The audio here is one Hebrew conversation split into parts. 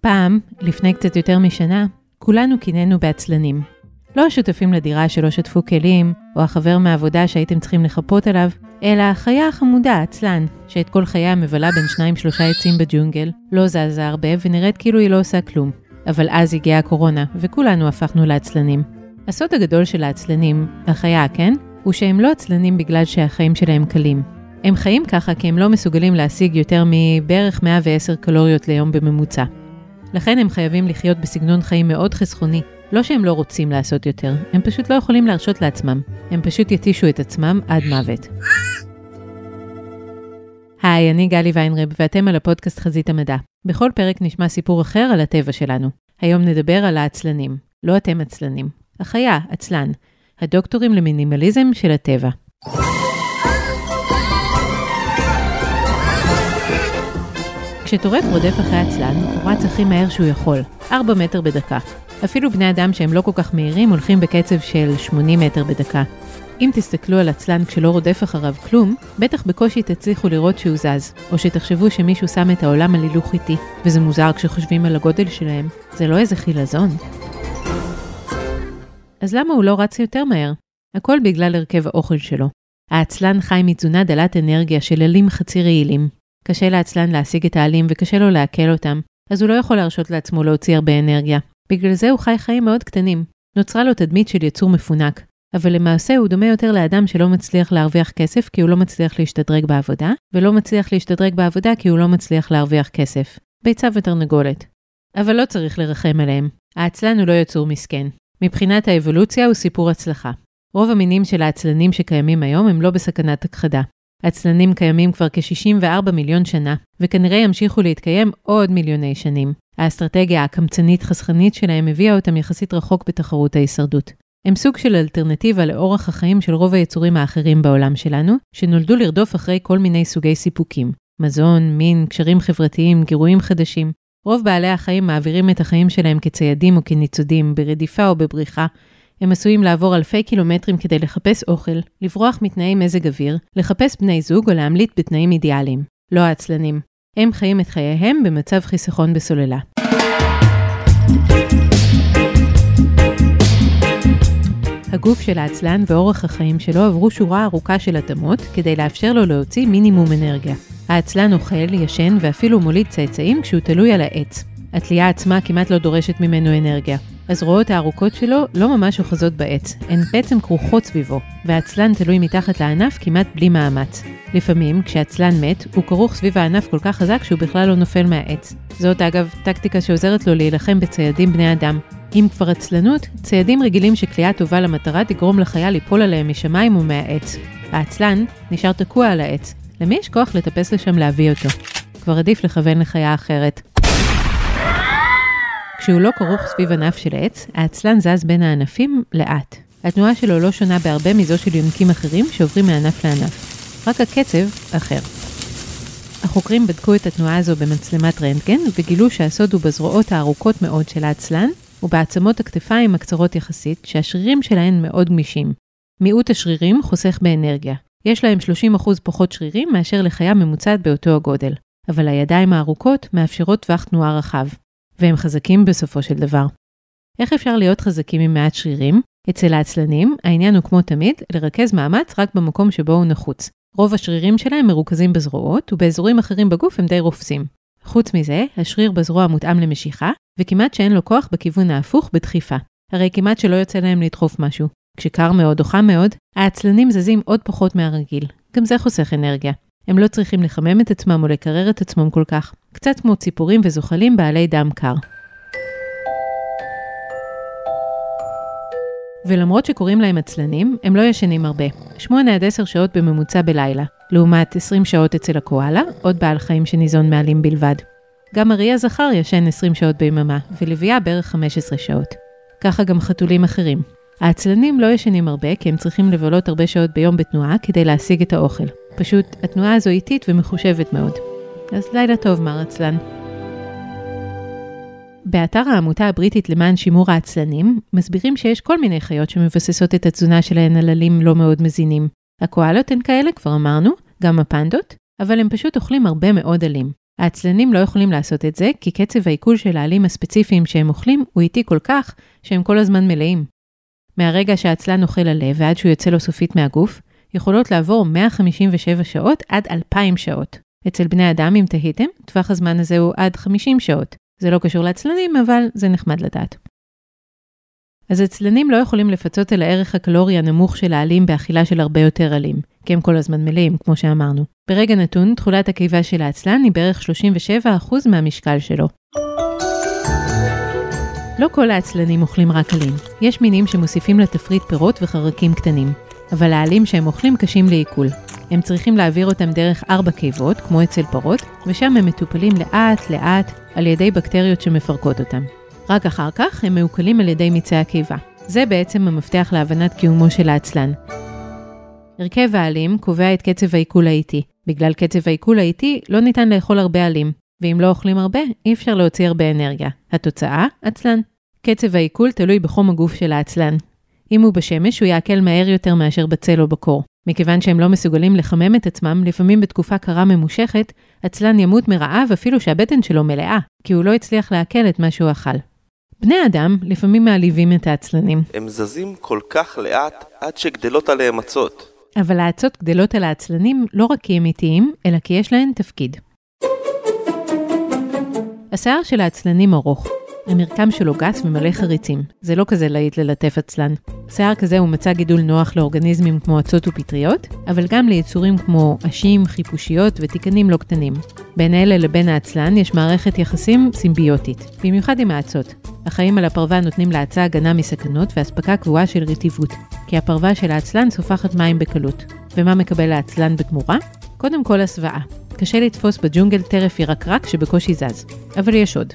פעם, לפני קצת יותר משנה, כולנו קינאנו בעצלנים. לא השותפים לדירה שלא שתפו כלים, או החבר מהעבודה שהייתם צריכים לחפות עליו, אלא החיה החמודה, העצלן, שאת כל חייה מבלה בין שניים שלושה עצים בג'ונגל, לא זזה הרבה ונראית כאילו היא לא עושה כלום. אבל אז הגיעה הקורונה, וכולנו הפכנו לעצלנים. הסוד הגדול של העצלנים, החיה, כן? הוא שהם לא עצלנים בגלל שהחיים שלהם קלים. הם חיים ככה כי הם לא מסוגלים להשיג יותר מבערך 110 קלוריות ליום בממוצע. לכן הם חייבים לחיות בסגנון חיים מאוד חסכוני. לא שהם לא רוצים לעשות יותר, הם פשוט לא יכולים להרשות לעצמם. הם פשוט יתישו את עצמם עד מוות. היי, אני גלי ויינרב, ואתם על הפודקאסט חזית המדע. בכל פרק נשמע סיפור אחר על הטבע שלנו. היום נדבר על העצלנים. לא אתם עצלנים. החיה, עצלן. הדוקטורים למינימליזם של הטבע. כשטורף רודף אחרי עצלן, הוא רץ הכי מהר שהוא יכול, 4 מטר בדקה. אפילו בני אדם שהם לא כל כך מהירים הולכים בקצב של 80 מטר בדקה. אם תסתכלו על עצלן כשלא רודף אחריו כלום, בטח בקושי תצליחו לראות שהוא זז, או שתחשבו שמישהו שם את העולם על הילוך איטי, וזה מוזר כשחושבים על הגודל שלהם. זה לא איזה חילזון. אז למה הוא לא רץ יותר מהר? הכל בגלל הרכב האוכל שלו. העצלן חי מתזונה דלת אנרגיה של עלים חצי רעילים. קשה לעצלן להשיג את העלים וקשה לו לעכל אותם, אז הוא לא יכול להרשות לעצמו להוציא הרבה אנרגיה. בגלל זה הוא חי חיים מאוד קטנים. נוצרה לו תדמית של יצור מפונק, אבל למעשה הוא דומה יותר לאדם שלא מצליח להרוויח כסף כי הוא לא מצליח להשתדרג בעבודה, ולא מצליח להשתדרג בעבודה כי הוא לא מצליח להרוויח כסף. ביצה ותרנגולת. אבל לא צריך לרחם עליהם. העצלן הוא לא יצור מסכן. מבחינת האבולוציה הוא סיפור הצלחה. רוב המינים של העצלנים שקיימים היום הם לא בסכנת הכחדה. עצלנים קיימים כבר כ-64 מיליון שנה, וכנראה ימשיכו להתקיים עוד מיליוני שנים. האסטרטגיה הקמצנית-חסכנית שלהם הביאה אותם יחסית רחוק בתחרות ההישרדות. הם סוג של אלטרנטיבה לאורח החיים של רוב היצורים האחרים בעולם שלנו, שנולדו לרדוף אחרי כל מיני סוגי סיפוקים. מזון, מין, קשרים חברתיים, גירויים חדשים. רוב בעלי החיים מעבירים את החיים שלהם כציידים או כניצודים, ברדיפה או בבריחה, הם עשויים לעבור אלפי קילומטרים כדי לחפש אוכל, לברוח מתנאי מזג אוויר, לחפש בני זוג או להמליט בתנאים אידיאליים. לא העצלנים. הם חיים את חייהם במצב חיסכון בסוללה. הגוף של העצלן ואורח החיים שלו עברו שורה ארוכה של התאמות כדי לאפשר לו להוציא מינימום אנרגיה. העצלן אוכל, ישן ואפילו מוליד צאצאים כשהוא תלוי על העץ. התלייה עצמה כמעט לא דורשת ממנו אנרגיה. הזרועות הארוכות שלו לא ממש אוחזות בעץ, הן בעצם כרוכות סביבו, והעצלן תלוי מתחת לענף כמעט בלי מאמץ. לפעמים, כשהעצלן מת, הוא כרוך סביב הענף כל כך חזק שהוא בכלל לא נופל מהעץ. זאת אגב טקטיקה שעוזרת לו להילחם בציידים בני אדם. אם כבר עצלנות, ציידים רגילים שכליאה טובה למטרה תגרום לחיה ליפול עליהם משמיים או מהעץ. העצלן נשאר תקוע על העץ. למי יש כוח לטפס לשם להביא אותו? כבר עדיף לכוון לחיה אחרת. כשהוא לא כרוך סביב ענף של עץ, העצלן זז בין הענפים לאט. התנועה שלו לא שונה בהרבה מזו של יונקים אחרים שעוברים מענף לענף. רק הקצב אחר. החוקרים בדקו את התנועה הזו במצלמת רנטגן וגילו שהסוד הוא בזרועות הארוכות מאוד של העצלן ובעצמות הכתפיים הקצרות יחסית, שהשרירים שלהן מאוד גמישים. מיעוט השרירים חוסך באנרגיה. יש להם 30% פחות שרירים מאשר לחיה ממוצעת באותו הגודל, אבל הידיים הארוכות מאפשרות טווח תנועה רחב. והם חזקים בסופו של דבר. איך אפשר להיות חזקים עם מעט שרירים? אצל העצלנים, העניין הוא כמו תמיד, לרכז מאמץ רק במקום שבו הוא נחוץ. רוב השרירים שלהם מרוכזים בזרועות, ובאזורים אחרים בגוף הם די רופסים. חוץ מזה, השריר בזרוע מותאם למשיכה, וכמעט שאין לו כוח בכיוון ההפוך בדחיפה. הרי כמעט שלא יוצא להם לדחוף משהו. כשקר מאוד או חם מאוד, העצלנים זזים עוד פחות מהרגיל. גם זה חוסך אנרגיה. הם לא צריכים לחמם את עצמם או לקרר את עצמם כל כך, קצת כמו ציפורים וזוחלים בעלי דם קר. ולמרות שקוראים להם עצלנים, הם לא ישנים הרבה, 8 עד 10 שעות בממוצע בלילה, לעומת 20 שעות אצל הקואלה, עוד בעל חיים שניזון מעלים בלבד. גם אריה זכר ישן 20 שעות ביממה, ולוויה בערך 15 שעות. ככה גם חתולים אחרים. העצלנים לא ישנים הרבה כי הם צריכים לבלות הרבה שעות ביום בתנועה כדי להשיג את האוכל. פשוט התנועה הזו איטית ומחושבת מאוד. אז לילה טוב, מר עצלן. באתר העמותה הבריטית למען שימור העצלנים, מסבירים שיש כל מיני חיות שמבססות את התזונה שלהן על עלים לא מאוד מזינים. הקואלות הן כאלה, כבר אמרנו, גם הפנדות, אבל הם פשוט אוכלים הרבה מאוד עלים. העצלנים לא יכולים לעשות את זה, כי קצב העיכול של העלים הספציפיים שהם אוכלים הוא איטי כל כך, שהם כל הזמן מלאים. מהרגע שהעצלן אוכל עלה ועד שהוא יוצא לו סופית מהגוף, יכולות לעבור 157 שעות עד 2,000 שעות. אצל בני אדם, אם תהיתם, טווח הזמן הזה הוא עד 50 שעות. זה לא קשור לעצלנים, אבל זה נחמד לדעת. אז עצלנים לא יכולים לפצות על הערך הקלורי הנמוך של העלים באכילה של הרבה יותר עלים, כי הם כל הזמן מלאים, כמו שאמרנו. ברגע נתון, תכולת הקיבה של העצלן היא בערך 37% מהמשקל שלו. לא כל העצלנים אוכלים רק עלים. יש מינים שמוסיפים לתפריט פירות וחרקים קטנים, אבל העלים שהם אוכלים קשים לעיכול. הם צריכים להעביר אותם דרך ארבע קיבות, כמו אצל פרות, ושם הם מטופלים לאט-לאט על ידי בקטריות שמפרקות אותם. רק אחר כך הם מעוקלים על ידי מיצי הקיבה. זה בעצם המפתח להבנת קיומו של העצלן. הרכב העלים קובע את קצב העיכול האיטי. בגלל קצב העיכול האיטי לא ניתן לאכול הרבה עלים, ואם לא אוכלים הרבה, אי אפשר להוציא הרבה אנרגיה. התוצאה, עצלן. קצב העיכול תלוי בחום הגוף של העצלן. אם הוא בשמש, הוא יעכל מהר יותר מאשר בצל או בקור. מכיוון שהם לא מסוגלים לחמם את עצמם, לפעמים בתקופה קרה ממושכת, עצלן ימות מרעב אפילו שהבטן שלו מלאה, כי הוא לא הצליח לעכל את מה שהוא אכל. בני אדם לפעמים מעליבים את העצלנים. הם זזים כל כך לאט עד שגדלות עליהם עצות. אבל האצות גדלות על העצלנים לא רק כי הם איטיים, אלא כי יש להן תפקיד. השיער של העצלנים ארוך. המרקם שלו גס ומלא חריצים. זה לא כזה להיט ללטף עצלן. שיער כזה הוא מצא גידול נוח לאורגניזמים כמו אצות ופטריות, אבל גם ליצורים כמו עשים, חיפושיות ותיקנים לא קטנים. בין אלה לבין העצלן יש מערכת יחסים סימביוטית, במיוחד עם האצות. החיים על הפרווה נותנים לאצה הגנה מסכנות ואספקה קבועה של רטיבות, כי הפרווה של העצלן סופחת מים בקלות. ומה מקבל העצלן בתמורה? קודם כל הסוואה. קשה לתפוס בג'ונגל טרף ירקרק שבקושי זז. אבל יש עוד.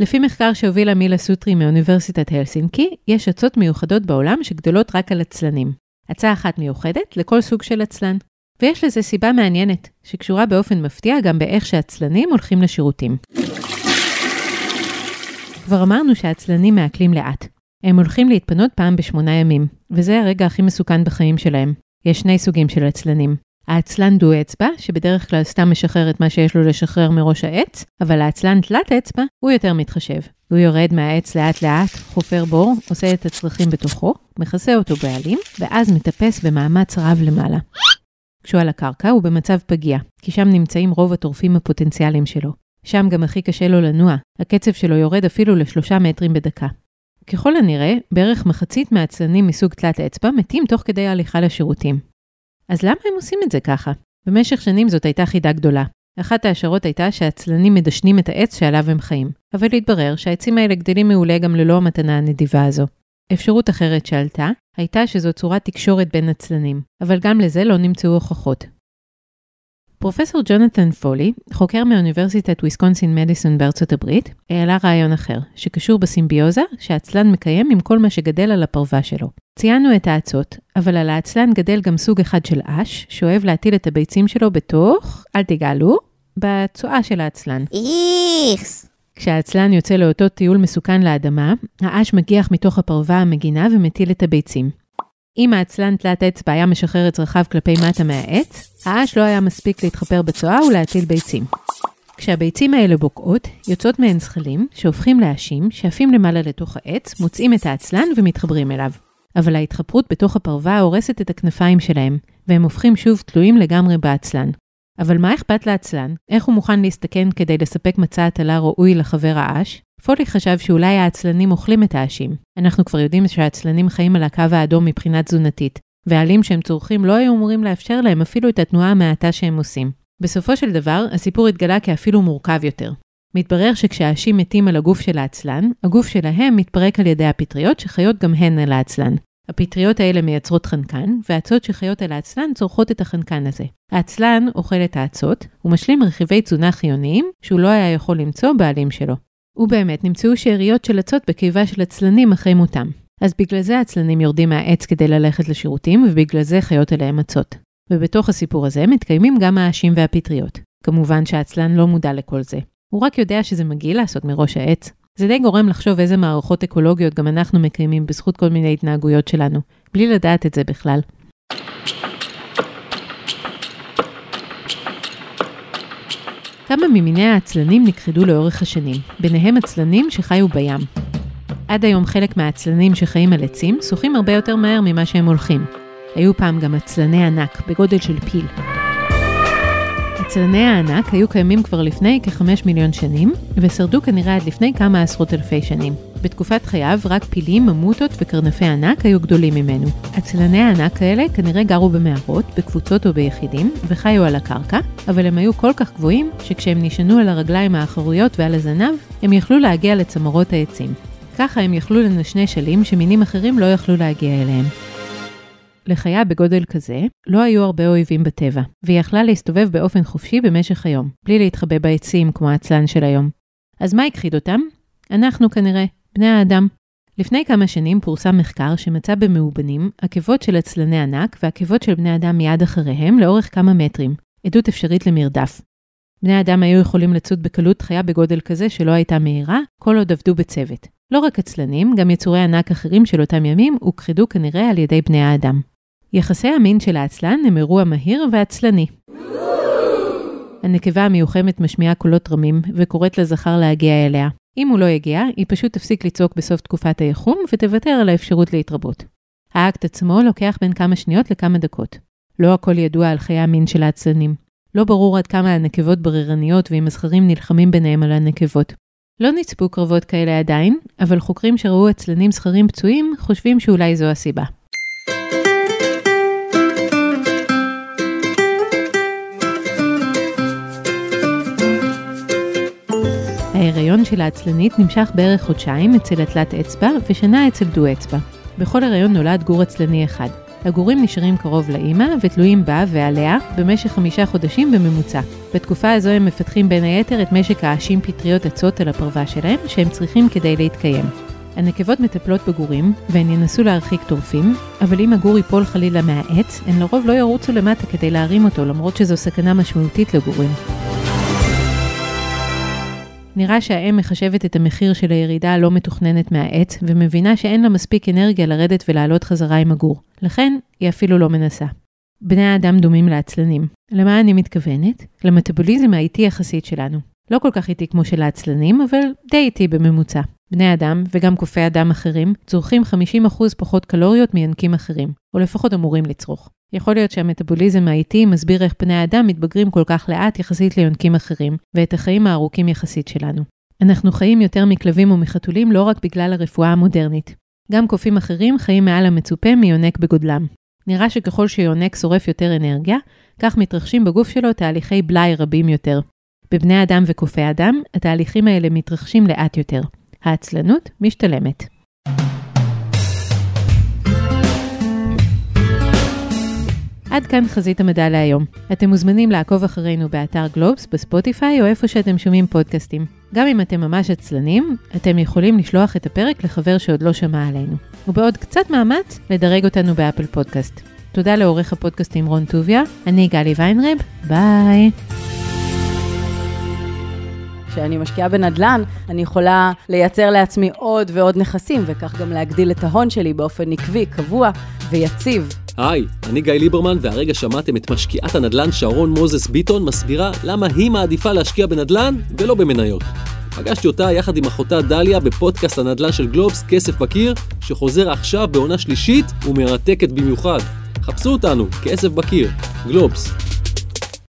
לפי מחקר שהובילה מילה סוטרי מאוניברסיטת הלסינקי, יש עצות מיוחדות בעולם שגדולות רק על עצלנים. עצה אחת מיוחדת לכל סוג של עצלן. ויש לזה סיבה מעניינת, שקשורה באופן מפתיע גם באיך שעצלנים הולכים לשירותים. כבר אמרנו שהעצלנים מעכלים לאט. הם הולכים להתפנות פעם בשמונה ימים, וזה הרגע הכי מסוכן בחיים שלהם. יש שני סוגים של עצלנים. העצלן דו אצבע, שבדרך כלל סתם משחרר את מה שיש לו לשחרר מראש העץ, אבל העצלן תלת אצבע, הוא יותר מתחשב. הוא יורד מהעץ לאט לאט, חופר בור, עושה את הצרכים בתוכו, מכסה אותו בעלים, ואז מטפס במאמץ רב למעלה. כשהוא על הקרקע הוא במצב פגיע, כי שם נמצאים רוב הטורפים הפוטנציאליים שלו. שם גם הכי קשה לו לנוע, הקצב שלו יורד אפילו לשלושה מטרים בדקה. ככל הנראה, בערך מחצית מהעצלנים מסוג תלת אצבע מתים תוך כדי ההליכה לשירותים. אז למה הם עושים את זה ככה? במשך שנים זאת הייתה חידה גדולה. אחת ההשערות הייתה שהעצלנים מדשנים את העץ שעליו הם חיים, אבל התברר שהעצים האלה גדלים מעולה גם ללא המתנה הנדיבה הזו. אפשרות אחרת שעלתה, הייתה שזו צורת תקשורת בין עצלנים, אבל גם לזה לא נמצאו הוכחות. פרופסור ג'ונתן פולי, חוקר מאוניברסיטת וויסקונסין מדיסון בארצות הברית, העלה רעיון אחר, שקשור בסימביוזה שהעצלן מקיים עם כל מה שגדל על הפרווה שלו. ציינו את האצות, אבל על העצלן גדל גם סוג אחד של אש, שאוהב להטיל את הביצים שלו בתוך, אל תגעלו, בצואה של העצלן. איכס! כשהעצלן יוצא לאותו טיול מסוכן לאדמה, האש מגיח מתוך הפרווה המגינה ומטיל את הביצים. אם העצלן תלת אצבע היה משחרר את צרכיו כלפי מטה מהעץ, האש לא היה מספיק להתחפר בצואה ולהטיל ביצים. כשהביצים האלה בוקעות, יוצאות מהן זחלים שהופכים לאשים, שעפים למעלה לתוך העץ, מוצאים את העצלן ומתחברים אליו. אבל ההתחפרות בתוך הפרווה הורסת את הכנפיים שלהם, והם הופכים שוב תלויים לגמרי בעצלן. אבל מה אכפת לעצלן? איך הוא מוכן להסתכן כדי לספק מצע הטלה ראוי לחבר האש? פולי חשב שאולי העצלנים אוכלים את האשים. אנחנו כבר יודעים שהעצלנים חיים על הקו האדום מבחינה תזונתית, והעלים שהם צורכים לא היו אמורים לאפשר להם אפילו את התנועה המעטה שהם עושים. בסופו של דבר, הסיפור התגלה כאפילו מורכב יותר. מתברר שכשהאשים מתים על הגוף של העצלן, הגוף שלהם מתפרק על ידי הפטריות שחיות גם הן על העצלן. הפטריות האלה מייצרות חנקן, והאצות שחיות על העצלן צורכות את החנקן הזה. העצלן אוכל את האצות, ומשלים רכיבי תזונה חיוניים שהוא לא היה יכול למצוא בעלים שלו. ובאמת נמצאו שאריות של אצות בקיבה של עצלנים אחרי מותם. אז בגלל זה העצלנים יורדים מהעץ כדי ללכת לשירותים, ובגלל זה חיות אליהם אצות. ובתוך הסיפור הזה מתקיימים גם האשים והפטריות. כמובן שהעצלן לא מודע לכל זה. הוא רק יודע שזה מגעיל לעשות מראש העץ. זה די גורם לחשוב איזה מערכות אקולוגיות גם אנחנו מקיימים בזכות כל מיני התנהגויות שלנו, בלי לדעת את זה בכלל. כמה ממיני העצלנים נכחדו לאורך השנים, ביניהם עצלנים שחיו בים. עד היום חלק מהעצלנים שחיים על עצים שוחים הרבה יותר מהר ממה שהם הולכים. היו פעם גם עצלני ענק, בגודל של פיל. עצלני הענק היו קיימים כבר לפני כחמש מיליון שנים, ושרדו כנראה עד לפני כמה עשרות אלפי שנים. בתקופת חייו רק פילים, ממוטות וקרנפי ענק היו גדולים ממנו. עצלני הענק האלה כנראה גרו במערות, בקבוצות או ביחידים, וחיו על הקרקע, אבל הם היו כל כך גבוהים, שכשהם נשענו על הרגליים האחוריות ועל הזנב, הם יכלו להגיע לצמרות העצים. ככה הם יכלו לנשנש עלים שמינים אחרים לא יכלו להגיע אליהם. לחיה בגודל כזה, לא היו הרבה אויבים בטבע, והיא יכלה להסתובב באופן חופשי במשך היום, בלי להתחבא בעצים כמו העצלן של היום. אז מה הכחיד אותם? אנחנו כנראה, בני האדם. לפני כמה שנים פורסם מחקר שמצא במאובנים עקבות של עצלני ענק ועקבות של בני אדם מיד אחריהם לאורך כמה מטרים, עדות אפשרית למרדף. בני אדם היו יכולים לצוד בקלות חיה בגודל כזה שלא הייתה מהירה, כל עוד עבדו בצוות. לא רק עצלנים, גם יצורי ענק אחרים של אותם ימים הוכחדו כנראה על ידי בני האדם. יחסי המין של העצלן הם אירוע מהיר ועצלני. הנקבה המיוחמת משמיעה קולות רמים וקוראת לזכר להגיע אליה. אם הוא לא יגיע, היא פשוט תפסיק לצעוק בסוף תקופת היחום ותוותר על האפשרות להתרבות. האקט עצמו לוקח בין כמה שניות לכמה דקות. לא הכל ידוע על חיי המין של העצלנים. לא ברור עד כמה הנקבות בררניות ואם הזכרים נלחמים ביניהם על הנקבות. לא נצפו קרבות כאלה עדיין, אבל חוקרים שראו עצלנים זכרים פצועים חושבים שאולי זו הסיבה. ההיריון של העצלנית נמשך בערך חודשיים אצל התלת אצבע ושנה אצל דו אצבע. בכל הריון נולד גור עצלני אחד. הגורים נשארים קרוב לאימא ותלויים בה ועליה במשך חמישה חודשים בממוצע. בתקופה הזו הם מפתחים בין היתר את משק העשים פטריות עצות על הפרווה שלהם, שהם צריכים כדי להתקיים. הנקבות מטפלות בגורים, והן ינסו להרחיק טורפים, אבל אם הגור ייפול חלילה מהעץ, הן לרוב לא ירוצו למטה כדי להרים אותו, למרות שזו סכנה משמעותית לגורים. נראה שהאם מחשבת את המחיר של הירידה הלא מתוכננת מהעץ, ומבינה שאין לה מספיק אנרגיה לרדת ולעלות חזרה עם הגור. לכן, היא אפילו לא מנסה. בני האדם דומים לעצלנים. למה אני מתכוונת? למטאבוליזם האיטי יחסית שלנו. לא כל כך איטי כמו של העצלנים, אבל די איטי בממוצע. בני אדם, וגם קופי אדם אחרים, צורכים 50% פחות קלוריות מיונקים אחרים, או לפחות אמורים לצרוך. יכול להיות שהמטאבוליזם האיטי מסביר איך בני האדם מתבגרים כל כך לאט יחסית ליונקים אחרים, ואת החיים הארוכים יחסית שלנו. אנחנו חיים יותר מכלבים ומחתולים לא רק בגלל הרפואה המודרנית. גם קופים אחרים חיים מעל המצופה מיונק בגודלם. נראה שככל שיונק שורף יותר אנרגיה, כך מתרחשים בגוף שלו תהליכי בלאי רבים יותר. בבני אדם וקופי אדם, התהליכים האלה מתרחשים לאט יותר. העצלנות משתלמת. עד כאן חזית המדע להיום. אתם מוזמנים לעקוב אחרינו באתר גלובס, בספוטיפיי או איפה שאתם שומעים פודקאסטים. גם אם אתם ממש עצלנים, אתם יכולים לשלוח את הפרק לחבר שעוד לא שמע עלינו. ובעוד קצת מאמץ, לדרג אותנו ב Apple Podcast. תודה לעורך הפודקאסטים רון טוביה, אני גלי ויינרב, ביי. כשאני משקיעה בנדל"ן, אני יכולה לייצר לעצמי עוד ועוד נכסים, וכך גם להגדיל את ההון שלי באופן עקבי, קבוע ויציב. היי, אני גיא ליברמן, והרגע שמעתם את משקיעת הנדל"ן שרון מוזס ביטון מסבירה למה היא מעדיפה להשקיע בנדל"ן ולא במניות. פגשתי אותה יחד עם אחותה דליה בפודקאסט הנדל"ן של גלובס, כסף בקיר, שחוזר עכשיו בעונה שלישית ומרתקת במיוחד. חפשו אותנו, כסף בקיר, גלובס.